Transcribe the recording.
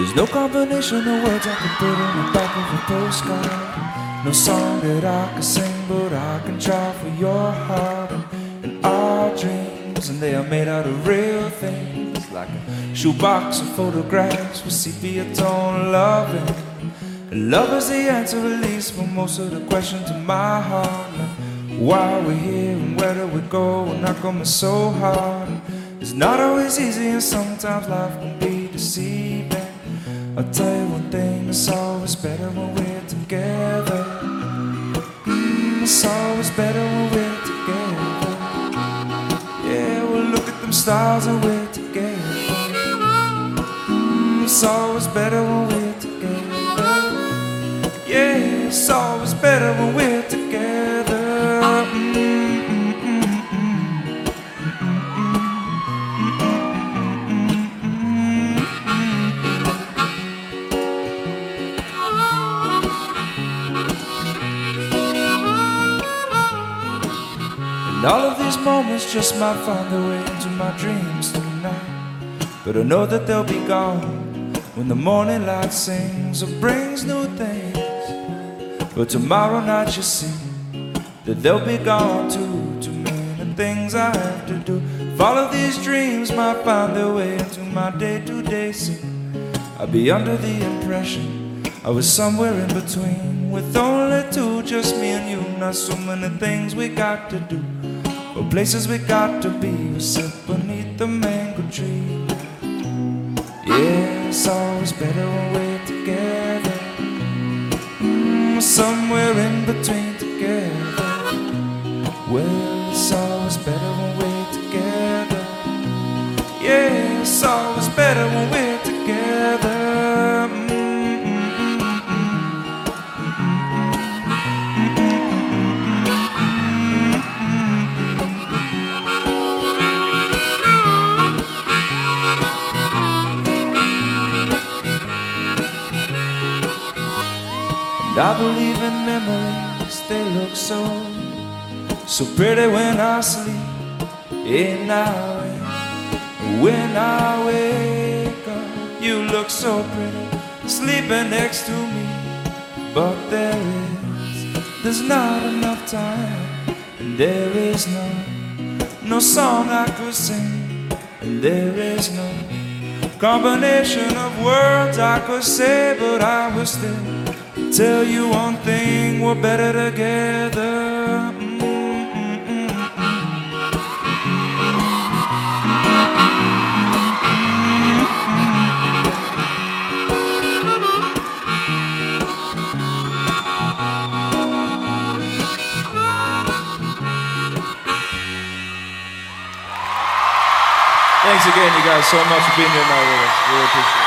There's no combination of words I can put on the back of a postcard. No song that I can sing, but I can try for your heart and our dreams. And they are made out of real things, like a shoebox of photographs with sepia tone loving. And love is the answer, at least, for most of the questions in my heart. Like why we're here and where do we go? We're not coming so hard. It's not always easy, and sometimes life can be deceiving. I'll tell you one thing, it's always better when we're together. Mm, it's always better when we're together. Yeah, well, look at them stars and we're together. Mm, it's always better when we're together. Yeah, it's always better when we're And all of these moments just might find their way into my dreams tonight. But I know that they'll be gone when the morning light sings or brings new things. But tomorrow night you see that they'll be gone too. Too many things I have to do. If all of these dreams might find their way into my day to day scene, I'd be under the impression I was somewhere in between with only two, just me and you. Not so many things we got to do, or places we got to be. We sit beneath the mango tree. Yeah, it's always better when we're together. Mm, somewhere in between together. Well, it's always better when we're together. Yeah, it's always better when we're And I believe in memories, they look so, so pretty when I sleep. And now, when I wake up, you look so pretty, sleeping next to me. But there is, there's not enough time, and there is no, no song I could sing, and there is no combination of words I could say, but I will still tell you one thing: we're better together. Thanks again, you guys, so much for being here tonight with us. Really appreciate it.